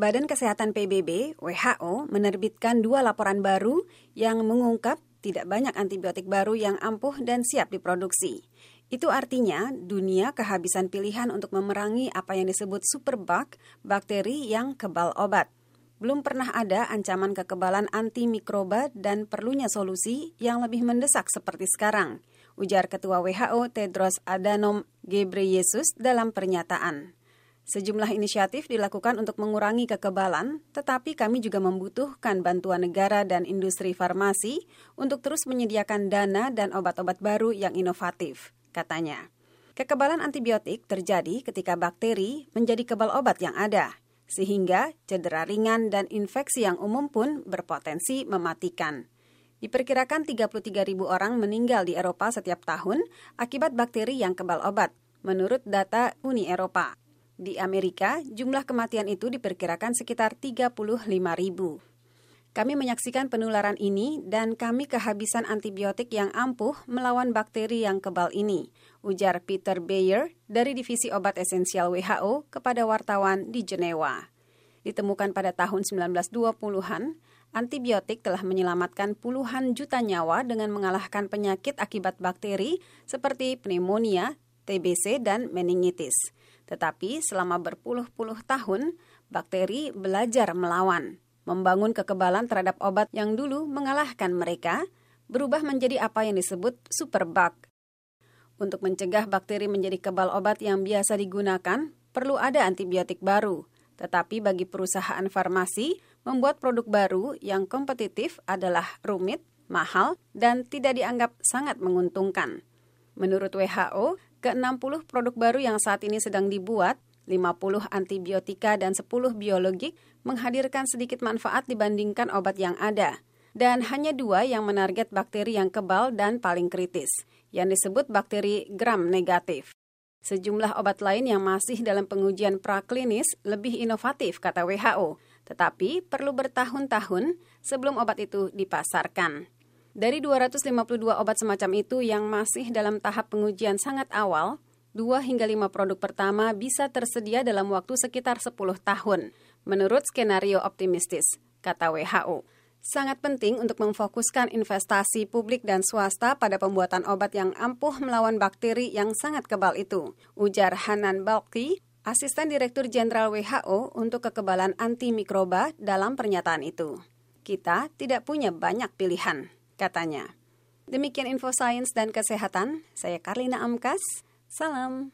Badan Kesehatan PBB, WHO, menerbitkan dua laporan baru yang mengungkap tidak banyak antibiotik baru yang ampuh dan siap diproduksi. Itu artinya dunia kehabisan pilihan untuk memerangi apa yang disebut superbug, bakteri yang kebal obat. Belum pernah ada ancaman kekebalan antimikroba dan perlunya solusi yang lebih mendesak seperti sekarang, ujar Ketua WHO Tedros Adhanom Ghebreyesus dalam pernyataan. Sejumlah inisiatif dilakukan untuk mengurangi kekebalan, tetapi kami juga membutuhkan bantuan negara dan industri farmasi untuk terus menyediakan dana dan obat-obat baru yang inovatif, katanya. Kekebalan antibiotik terjadi ketika bakteri menjadi kebal obat yang ada, sehingga cedera ringan dan infeksi yang umum pun berpotensi mematikan. Diperkirakan 33 ribu orang meninggal di Eropa setiap tahun akibat bakteri yang kebal obat, menurut data Uni Eropa. Di Amerika, jumlah kematian itu diperkirakan sekitar 35 ribu. Kami menyaksikan penularan ini dan kami kehabisan antibiotik yang ampuh melawan bakteri yang kebal ini, ujar Peter Bayer dari Divisi Obat Esensial WHO kepada wartawan di Jenewa. Ditemukan pada tahun 1920-an, antibiotik telah menyelamatkan puluhan juta nyawa dengan mengalahkan penyakit akibat bakteri seperti pneumonia, TBC, dan meningitis. Tetapi selama berpuluh-puluh tahun, bakteri belajar melawan, membangun kekebalan terhadap obat yang dulu mengalahkan mereka, berubah menjadi apa yang disebut superbug. Untuk mencegah bakteri menjadi kebal obat yang biasa digunakan, perlu ada antibiotik baru. Tetapi bagi perusahaan farmasi, membuat produk baru yang kompetitif adalah rumit, mahal, dan tidak dianggap sangat menguntungkan. Menurut WHO, ke-60 produk baru yang saat ini sedang dibuat, 50 antibiotika dan 10 biologik menghadirkan sedikit manfaat dibandingkan obat yang ada. Dan hanya dua yang menarget bakteri yang kebal dan paling kritis, yang disebut bakteri gram negatif. Sejumlah obat lain yang masih dalam pengujian praklinis lebih inovatif, kata WHO, tetapi perlu bertahun-tahun sebelum obat itu dipasarkan. Dari 252 obat semacam itu yang masih dalam tahap pengujian sangat awal, 2 hingga 5 produk pertama bisa tersedia dalam waktu sekitar 10 tahun, menurut skenario optimistis, kata WHO. Sangat penting untuk memfokuskan investasi publik dan swasta pada pembuatan obat yang ampuh melawan bakteri yang sangat kebal itu, ujar Hanan Balki, Asisten Direktur Jenderal WHO untuk kekebalan antimikroba dalam pernyataan itu. Kita tidak punya banyak pilihan katanya. Demikian info sains dan kesehatan, saya Karlina Amkas, salam.